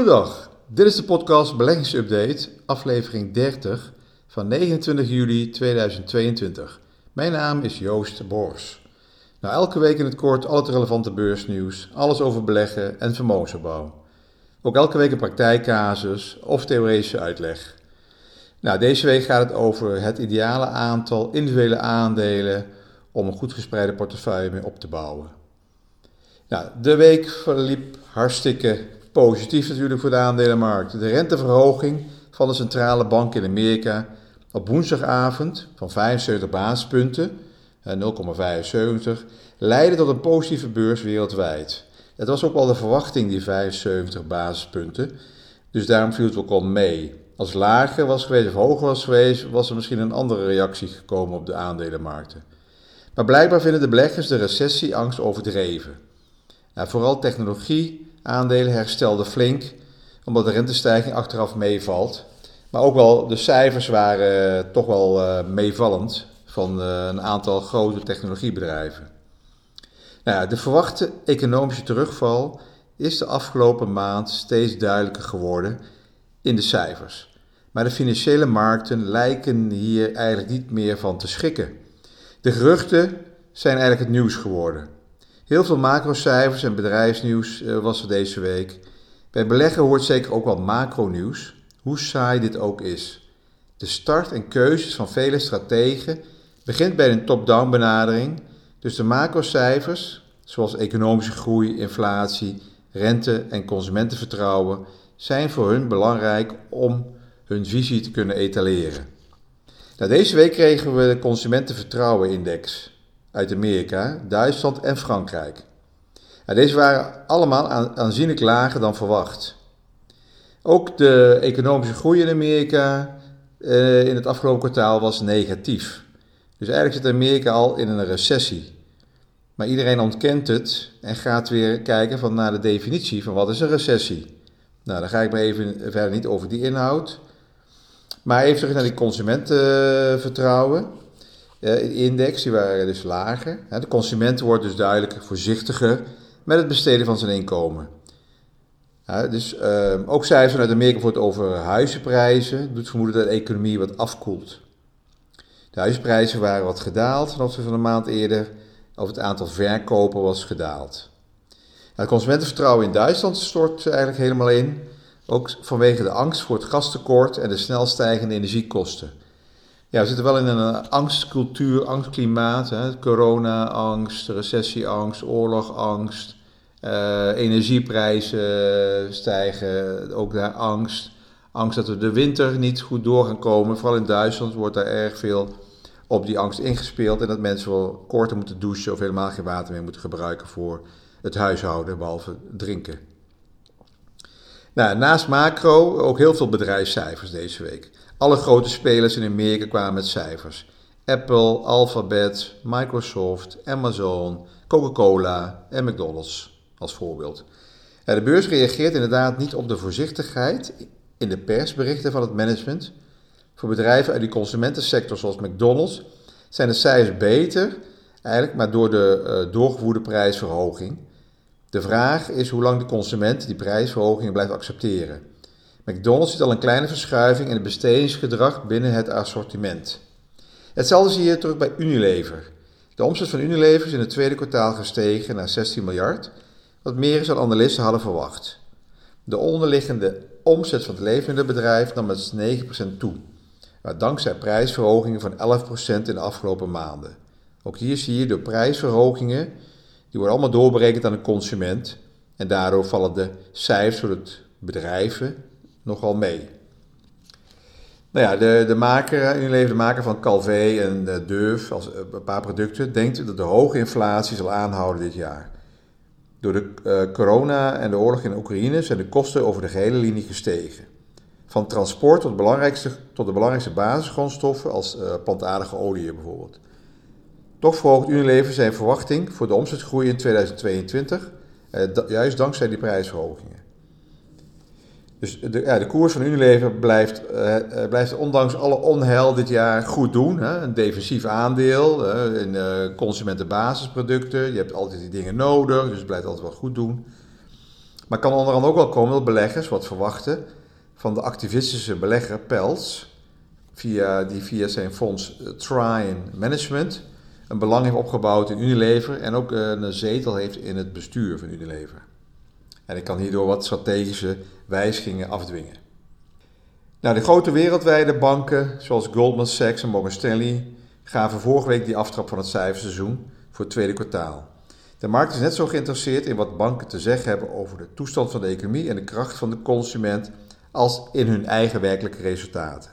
Goedendag, dit is de podcast Beleggingsupdate, aflevering 30 van 29 juli 2022. Mijn naam is Joost Bors. Nou, elke week in het kort al relevante beursnieuws, alles over beleggen en vermogensopbouw. Ook elke week een praktijkcasus of theoretische uitleg. Nou, deze week gaat het over het ideale aantal individuele aandelen om een goed gespreide portefeuille mee op te bouwen. Nou, de week verliep hartstikke positief natuurlijk voor de aandelenmarkt. De renteverhoging van de centrale bank in Amerika op woensdagavond van 75 basispunten, 0,75, leidde tot een positieve beurs wereldwijd. Het was ook wel de verwachting, die 75 basispunten, dus daarom viel het ook al mee. Als lager was geweest of hoger was geweest, was er misschien een andere reactie gekomen op de aandelenmarkten. Maar blijkbaar vinden de beleggers de recessieangst overdreven. Nou, vooral technologieaandelen herstelden flink, omdat de rentestijging achteraf meevalt. Maar ook wel de cijfers waren toch wel uh, meevallend van uh, een aantal grote technologiebedrijven. Nou de verwachte economische terugval is de afgelopen maand steeds duidelijker geworden in de cijfers. Maar de financiële markten lijken hier eigenlijk niet meer van te schikken. De geruchten zijn eigenlijk het nieuws geworden. Heel veel macrocijfers en bedrijfsnieuws uh, was er deze week. Bij beleggen hoort zeker ook wel macronieuws, hoe saai dit ook is. De start en keuzes van vele strategen begint bij een top-down benadering, dus de macrocijfers, zoals economische groei, inflatie, rente en consumentenvertrouwen, zijn voor hun belangrijk om hun visie te kunnen etaleren. Nou, deze week kregen we de Consumentenvertrouwenindex uit Amerika, Duitsland en Frankrijk. Deze waren allemaal aanzienlijk lager dan verwacht. Ook de economische groei in Amerika uh, in het afgelopen kwartaal was negatief. Dus eigenlijk zit Amerika al in een recessie. Maar iedereen ontkent het en gaat weer kijken van naar de definitie van wat is een recessie. Nou, daar ga ik maar even verder niet over die inhoud. Maar even terug naar die consumentenvertrouwen. De index, die waren dus lager. De consument wordt dus duidelijk voorzichtiger met het besteden van zijn inkomen. Dus uh, ook cijfers vanuit Amerika voor het over huizenprijzen doet vermoeden dat de economie wat afkoelt. De huizenprijzen waren wat gedaald opzichte van een maand eerder, of het aantal verkopen was gedaald. het consumentenvertrouwen in Duitsland stort eigenlijk helemaal in, ook vanwege de angst voor het gastekort en de snel stijgende energiekosten. Ja, we zitten wel in een angstcultuur, angstklimaat, corona-angst, recessieangst, oorlogangst. Uh, energieprijzen stijgen, ook daar angst. Angst dat we de winter niet goed door gaan komen. Vooral in Duitsland wordt daar erg veel op die angst ingespeeld. En dat mensen wel korter moeten douchen of helemaal geen water meer moeten gebruiken voor het huishouden, behalve drinken. Nou, naast macro ook heel veel bedrijfscijfers deze week. Alle grote spelers in Amerika kwamen met cijfers. Apple, Alphabet, Microsoft, Amazon, Coca-Cola en McDonald's als voorbeeld. de beurs reageert inderdaad niet op de voorzichtigheid in de persberichten van het management. Voor bedrijven uit die consumentensector zoals McDonald's zijn de cijfers beter, eigenlijk maar door de uh, doorgevoerde prijsverhoging. De vraag is hoe lang de consument die prijsverhogingen blijft accepteren. McDonald's ziet al een kleine verschuiving in het bestedingsgedrag binnen het assortiment. Hetzelfde zie je terug bij Unilever. De omzet van Unilever is in het tweede kwartaal gestegen naar 16 miljard wat meer is dan analisten hadden verwacht. De onderliggende omzet van het levende bedrijf nam met 9% toe, maar dankzij prijsverhogingen van 11% in de afgelopen maanden. Ook hier zie je door prijsverhogingen, die worden allemaal doorberekend aan de consument en daardoor vallen de cijfers voor het bedrijven nogal mee. Nou ja, de, de maker, Unilever, de maker van Calvé en de Durf, als een paar producten, denkt dat de hoge inflatie zal aanhouden dit jaar. Door de uh, corona en de oorlog in Oekraïne zijn de kosten over de gehele linie gestegen. Van transport tot, belangrijkste, tot de belangrijkste basisgrondstoffen als uh, plantaardige olie bijvoorbeeld. Toch verhoogt Unilever zijn verwachting voor de omzetgroei in 2022, uh, juist dankzij die prijsverhogingen. Dus de, ja, de koers van Unilever blijft, uh, blijft ondanks alle onheil dit jaar goed doen. Hè? Een defensief aandeel uh, in consumentenbasisproducten. Je hebt altijd die dingen nodig, dus het blijft altijd wel goed doen. Maar kan onder andere ook wel komen dat beleggers wat verwachten van de activistische belegger Pels, via, die via zijn fonds eh, Trine Management een belang heeft opgebouwd in Unilever en ook een zetel heeft in het bestuur van Unilever. En ik kan hierdoor wat strategische wijzigingen afdwingen. De grote wereldwijde banken, zoals Goldman Sachs en Morgan Stanley, gaven vorige week die aftrap van het cijferseizoen voor het tweede kwartaal. De markt is net zo geïnteresseerd in wat banken te zeggen hebben over de toestand van de economie en de kracht van de consument als in hun eigen werkelijke resultaten.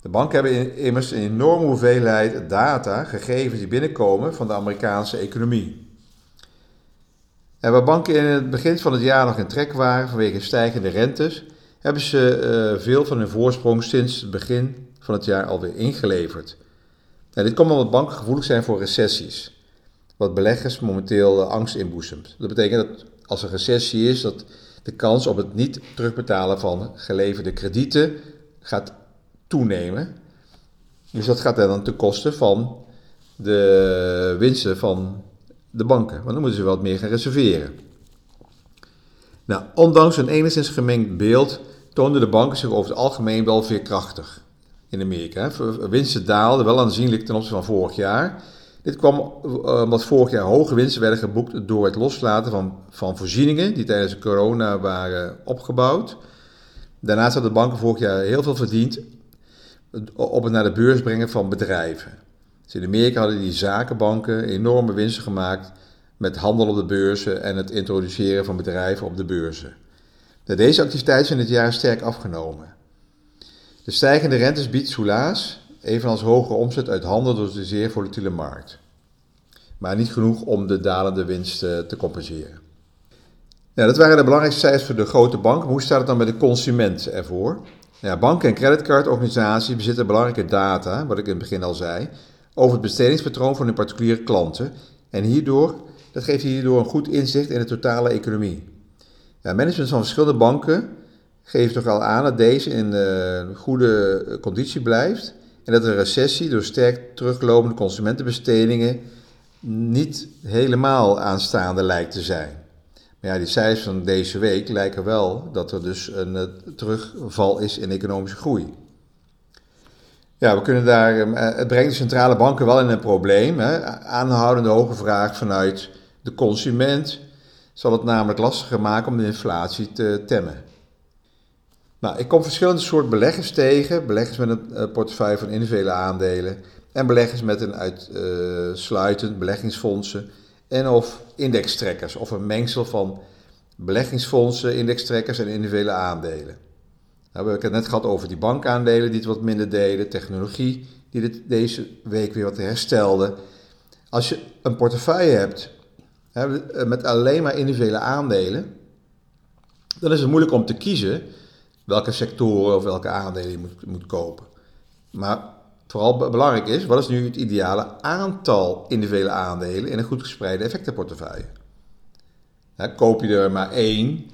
De banken hebben immers een enorme hoeveelheid data, gegevens die binnenkomen van de Amerikaanse economie. En waar banken in het begin van het jaar nog in trek waren vanwege stijgende rentes, hebben ze uh, veel van hun voorsprong sinds het begin van het jaar alweer ingeleverd. En dit komt omdat banken gevoelig zijn voor recessies, wat beleggers momenteel uh, angst inboezemt. Dat betekent dat als er recessie is, dat de kans op het niet terugbetalen van geleverde kredieten gaat toenemen. Dus dat gaat dan ten koste van de winsten van de banken, want dan moeten ze wat meer gaan reserveren. Nou, ondanks een enigszins gemengd beeld toonden de banken zich over het algemeen wel veerkrachtig in Amerika. Winsten daalden wel aanzienlijk ten opzichte van vorig jaar. Dit kwam eh, omdat vorig jaar hoge winsten werden geboekt door het loslaten van, van voorzieningen die tijdens de corona waren opgebouwd. Daarnaast hadden de banken vorig jaar heel veel verdiend op het naar de beurs brengen van bedrijven. Dus in Amerika hadden die zakenbanken enorme winsten gemaakt met handel op de beurzen en het introduceren van bedrijven op de beurzen. Deze activiteiten zijn dit jaar sterk afgenomen. De stijgende rentes biedt soelaas, evenals hogere omzet uit handel door de zeer volatiele markt. Maar niet genoeg om de dalende winst te compenseren. Ja, dat waren de belangrijkste cijfers voor de grote banken. Hoe staat het dan met de consument ervoor? Banken en creditcardorganisaties bezitten belangrijke data, wat ik in het begin al zei, over het bestedingspatroon van hun particuliere klanten. En hierdoor, dat geeft hierdoor een goed inzicht in de totale economie. Ja, management van verschillende banken geeft toch al aan dat deze in uh, goede conditie blijft en dat een recessie door sterk teruglopende consumentenbestedingen niet helemaal aanstaande lijkt te zijn. Maar ja, die cijfers van deze week lijken wel dat er dus een uh, terugval is in economische groei. Ja, we kunnen daar, uh, het brengt de centrale banken wel in een probleem. Hè. Aanhoudende hoge vraag vanuit de consument zal het namelijk lastiger maken om de inflatie te temmen. Nou, ik kom verschillende soorten beleggers tegen. Beleggers met een uh, portefeuille van individuele aandelen en beleggers met een uitsluitend beleggingsfondsen en of indextrekkers of een mengsel van beleggingsfondsen, indextrekkers en individuele aandelen. Nou, we hebben het net gehad over die bankaandelen die het wat minder deden, technologie die dit deze week weer wat herstelde. Als je een portefeuille hebt met alleen maar individuele aandelen, dan is het moeilijk om te kiezen welke sectoren of welke aandelen je moet, moet kopen. Maar vooral belangrijk is, wat is nu het ideale aantal individuele aandelen in een goed gespreide effectenportefeuille? koop je er maar één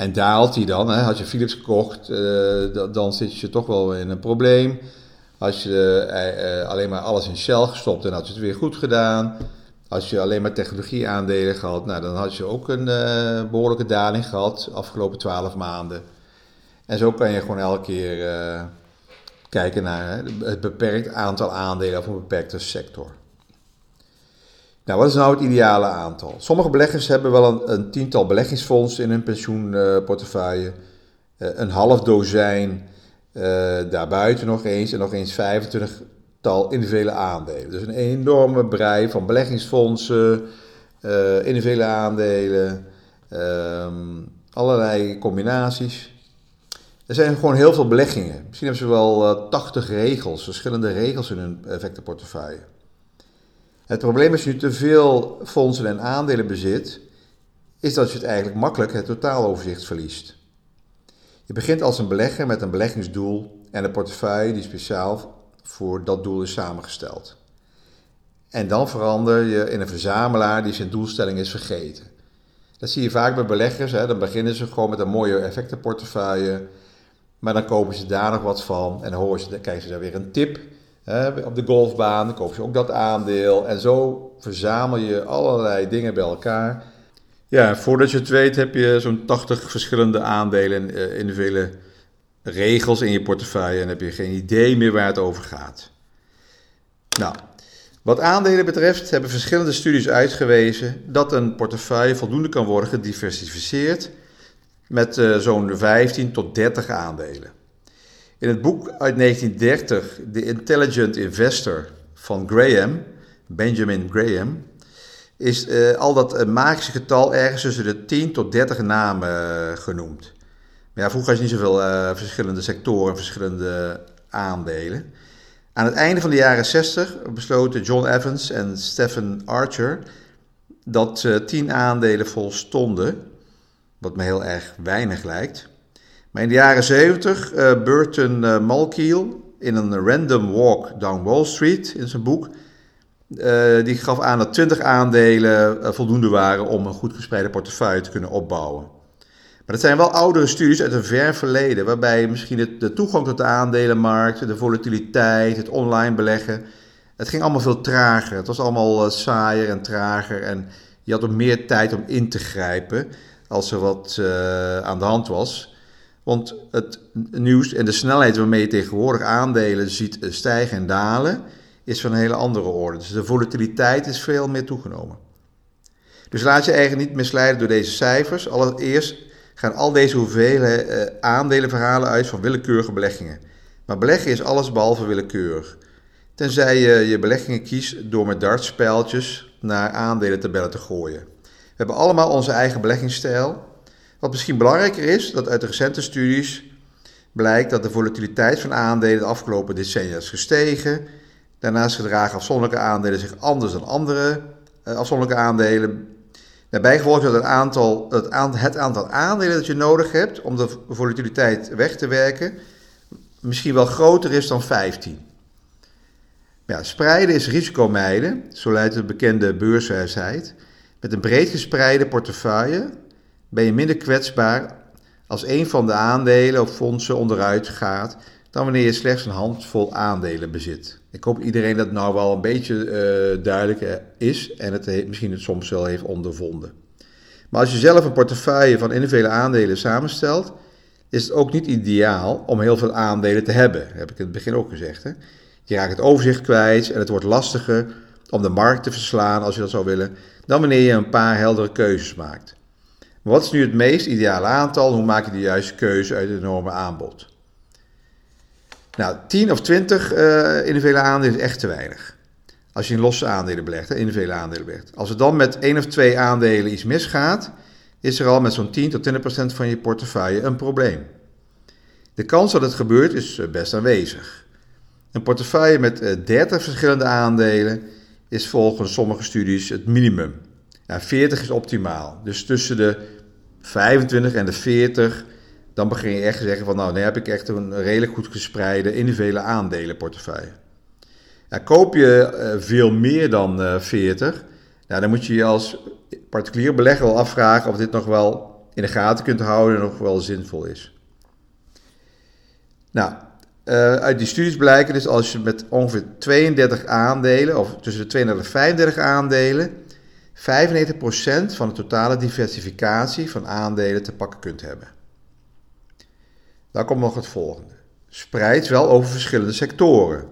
en daalt die dan, hè, had je Philips gekocht, uh, dan zit je toch wel in een probleem. Als je uh, alleen maar alles in Shell gestopt, dan had je het weer goed gedaan. Als je alleen maar technologieaandelen gehad, nou, dan had je ook een behoorlijke daling gehad de afgelopen 12 maanden. En zo kan je gewoon elke keer kijken naar hè, het beperkt aantal aandelen of een beperkte sector. Nou, wat is nou het ideale aantal? Sommige beleggers hebben wel een, een tiental beleggingsfondsen in hun pensioenportefeuille, uh, een half dozijn daarbuiten nog eens en nog eens 25 tal individuele aandelen. Dus een enorme brei van beleggingsfondsen, uh, individuele aandelen, um, allerlei combinaties. Er zijn gewoon heel veel beleggingen. Misschien hebben ze wel uh, 80 regels, verschillende regels in hun effectenportefeuille. Het probleem als je te veel fondsen en aandelen bezit, is dat je het eigenlijk makkelijk het totaaloverzicht verliest. Je begint als een belegger met een beleggingsdoel en een portefeuille die speciaal voor dat doel is samengesteld. En dan verander je in een verzamelaar die zijn doelstelling is vergeten. Dat zie je vaak bij beleggers. Hè. Dan beginnen ze gewoon met een mooie effectenportefeuille. Maar dan kopen ze daar nog wat van. En dan, horen ze, dan krijgen ze daar weer een tip. Op de golfbaan kopen ze ook dat aandeel. En zo verzamel je allerlei dingen bij elkaar. Ja, voordat je het weet heb je zo'n 80 verschillende aandelen in, in vele regels in je portefeuille en heb je geen idee meer waar het over gaat. Nou, wat aandelen betreft hebben verschillende studies uitgewezen dat een portefeuille voldoende kan worden gediversificeerd met uh, zo'n 15 tot 30 aandelen. In het boek uit 1930, The Intelligent Investor van Graham, Benjamin Graham, is uh, al dat uh, magische getal ergens tussen de 10 tot 30 namen genoemd. Maar ja, vroeger had je niet zoveel verschillende sectoren, verschillende aandelen. Aan het einde van de jaren 60 besloten John Evans en Stephen Archer dat uh, 10 aandelen volstonden, wat me heel erg weinig lijkt. Maar in de jaren 70, uh, Burton uh, Malkiel in een random walk down Wall Street in zijn boek, uh, die gaf aan dat 20 aandelen voldoende waren om een goed gespreide portefeuille te kunnen opbouwen. Maar dat zijn wel oudere studies uit een ver verleden, waarbij misschien de toegang tot de aandelenmarkt, de volatiliteit, het online beleggen, het ging allemaal veel trager. Het was allemaal saaier en trager en je had ook meer tijd om in te grijpen als er wat aan de hand was. Want het nieuws en de snelheid waarmee je tegenwoordig aandelen ziet stijgen en dalen, is van een hele andere orde. Dus de volatiliteit is veel meer toegenomen. Dus laat je eigenlijk niet misleiden door deze cijfers. Allereerst gaan al deze hoeveelheden uh, aandelenverhalen uit van willekeurige beleggingen. Maar beleggen is alles behalve willekeurig. Tenzij je je beleggingen kiest door met dartspijltjes naar aandelentabellen te gooien. We hebben allemaal onze eigen beleggingsstijl. Wat misschien belangrijker is, dat uit de recente studies blijkt dat de volatiliteit van aandelen de afgelopen decennia is gestegen. Daarnaast gedragen afzonderlijke aandelen zich anders dan andere uh, afzonderlijke aandelen. Daarbij gevolg dat het aantal, het, aantal aandelen dat je nodig hebt om de volatiliteit weg te werken misschien wel groter is dan 15. Ja, spreiden is risico mijden, zo luidt de bekende beurswijsheid. Met een breed gespreide portefeuille ben je minder kwetsbaar als een van de aandelen of fondsen onderuit gaat dan wanneer je slechts een handvol aandelen bezit. Ik hoop iedereen dat nou wel een beetje uh, duidelijk is en het misschien het soms wel heeft ondervonden. Maar als je zelf een portefeuille van individuele aandelen samenstelt, is het ook niet ideaal om heel veel aandelen te hebben. Dat heb ik in het begin ook gezegd. Hè? Je raakt het overzicht kwijt en het wordt lastiger om de markt te verslaan als je dat zou willen, dan wanneer je een paar heldere keuzes maakt. Wat is nu het meest ideale aantal? Hoe maak je de juiste keuze uit het enorme aanbod? Nou, 10 of 20 uh, individuele aandelen is echt te weinig. Als je in losse aandelen belegt, individuele aandelen belegt. Als er dan met één of twee aandelen iets misgaat, is er al met zo'n 10 tot 20% van je portefeuille een probleem. De kans dat het gebeurt is eh, best aanwezig. Een portefeuille met 30 eh, verschillende aandelen is volgens sommige studies het minimum. Nou, 40 is optimaal. Dus tussen de 25 en de 40 dan begin je echt te zeggen van nou, nu heb ik echt een redelijk goed gespreide individuele aandelenportefeuille. Ja, koop je uh, veel meer dan uh, 40, nou, dan moet je je als particulier belegger wel afvragen of dit nog wel in de gaten kunt houden en nog wel zinvol is. Nou, uh, uit die studies blijken dus als je met ongeveer 32 aandelen, of tussen de 32 en 35 aandelen, 95% van de totale diversificatie van aandelen te pakken kunt hebben. Dan komt nog het volgende. Spreid wel over verschillende sectoren.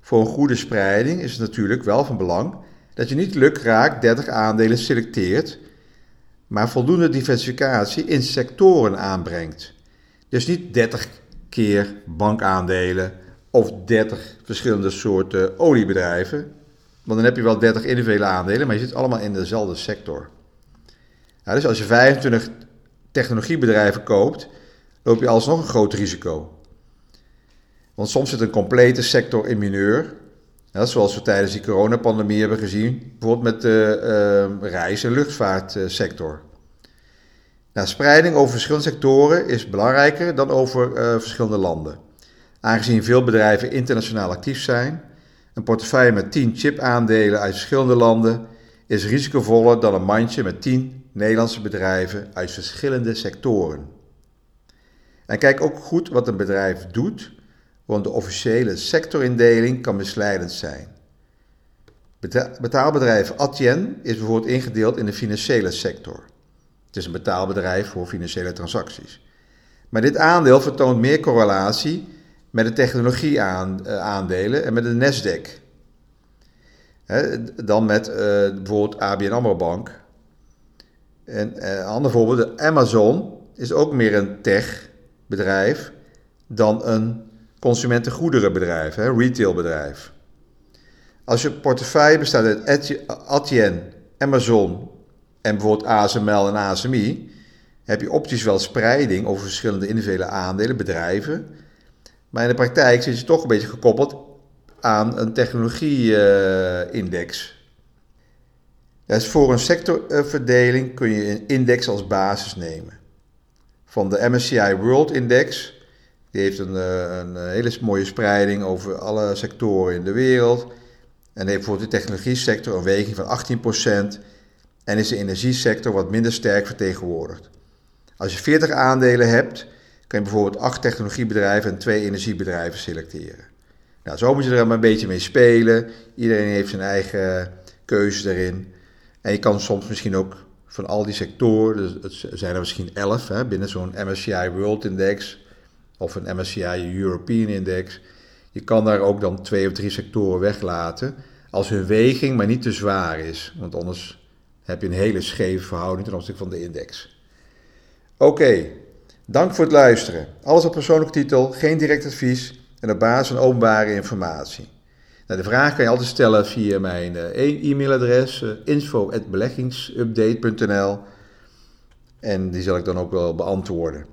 Voor een goede spreiding is het natuurlijk wel van belang dat je niet lukraak 30 aandelen selecteert, maar voldoende diversificatie in sectoren aanbrengt. Dus niet 30 keer bankaandelen of 30 verschillende soorten oliebedrijven. Want dan heb je wel 30 individuele aandelen, maar je zit allemaal in dezelfde sector. dus als je 25 technologiebedrijven koopt, loop je alsnog een groot risico. Want soms zit een complete sector in mineur, ja, zoals we tijdens die coronapandemie hebben gezien, bijvoorbeeld met de uh, reis- en luchtvaartsector. Nou, spreiding over verschillende sectoren is belangrijker dan over uh, verschillende landen. Aangezien veel bedrijven internationaal actief zijn, een portefeuille met 10 chip-aandelen uit verschillende landen is risicovoller dan een mandje met 10 Nederlandse bedrijven uit verschillende sectoren. En kijk ook goed wat een bedrijf doet, want de officiële sectorindeling kan misleidend zijn. Betaalbedrijf Atien is bijvoorbeeld ingedeeld in de financiële sector. Het is een betaalbedrijf voor financiële transacties. Maar dit aandeel vertoont meer correlatie met de technologieaandelen en met de Nasdaq. dan met uh, bijvoorbeeld ABN AMRO Bank. En uh, een ander voorbeeld, Amazon is ook meer een techbedrijf dan een consumentengoederenbedrijf, hè, retailbedrijf. Als je portefeuille bestaat uit Atien, Amazon en bijvoorbeeld ASML en ASMI, heb je optisch wel spreiding over verschillende individuele aandelen, bedrijven. Maar in de praktijk zit je toch een beetje gekoppeld aan een technologie-index. dus voor een sectorverdeling kun je een index als basis nemen. Van de MSCI World Index, die heeft een, eh, een hele mooie spreiding over alle sectoren in de wereld. En heeft voor de technologie sector een weging van 18% en is de energiesector wat minder sterk vertegenwoordigd. Als je 40 aandelen hebt, kan je bijvoorbeeld 8 technologiebedrijven en 2 energiebedrijven selecteren. Nou, zo moet je er maar een beetje mee spelen. Iedereen heeft zijn eigen keuze erin. En je kan soms misschien ook van al die sectoren, dus het zijn er misschien 11 hè, binnen zo'n MSCI World Index of een MSCI European Index. Je kan daar ook dan twee of drie sectoren weglaten als hun weging maar niet te zwaar is. Want anders heb je een hele scheve verhouding ten opzichte van de index. Oké, dank voor het luisteren. Alles op persoonlijke titel, geen direct advies en op basis van openbare informatie. Nou, de vraag kan je altijd stellen via mijn uh, e-mailadres uh, info.beleggingsupdate.nl en die zal ik dan ook wel beantwoorden.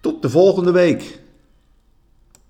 Tot de volgende week!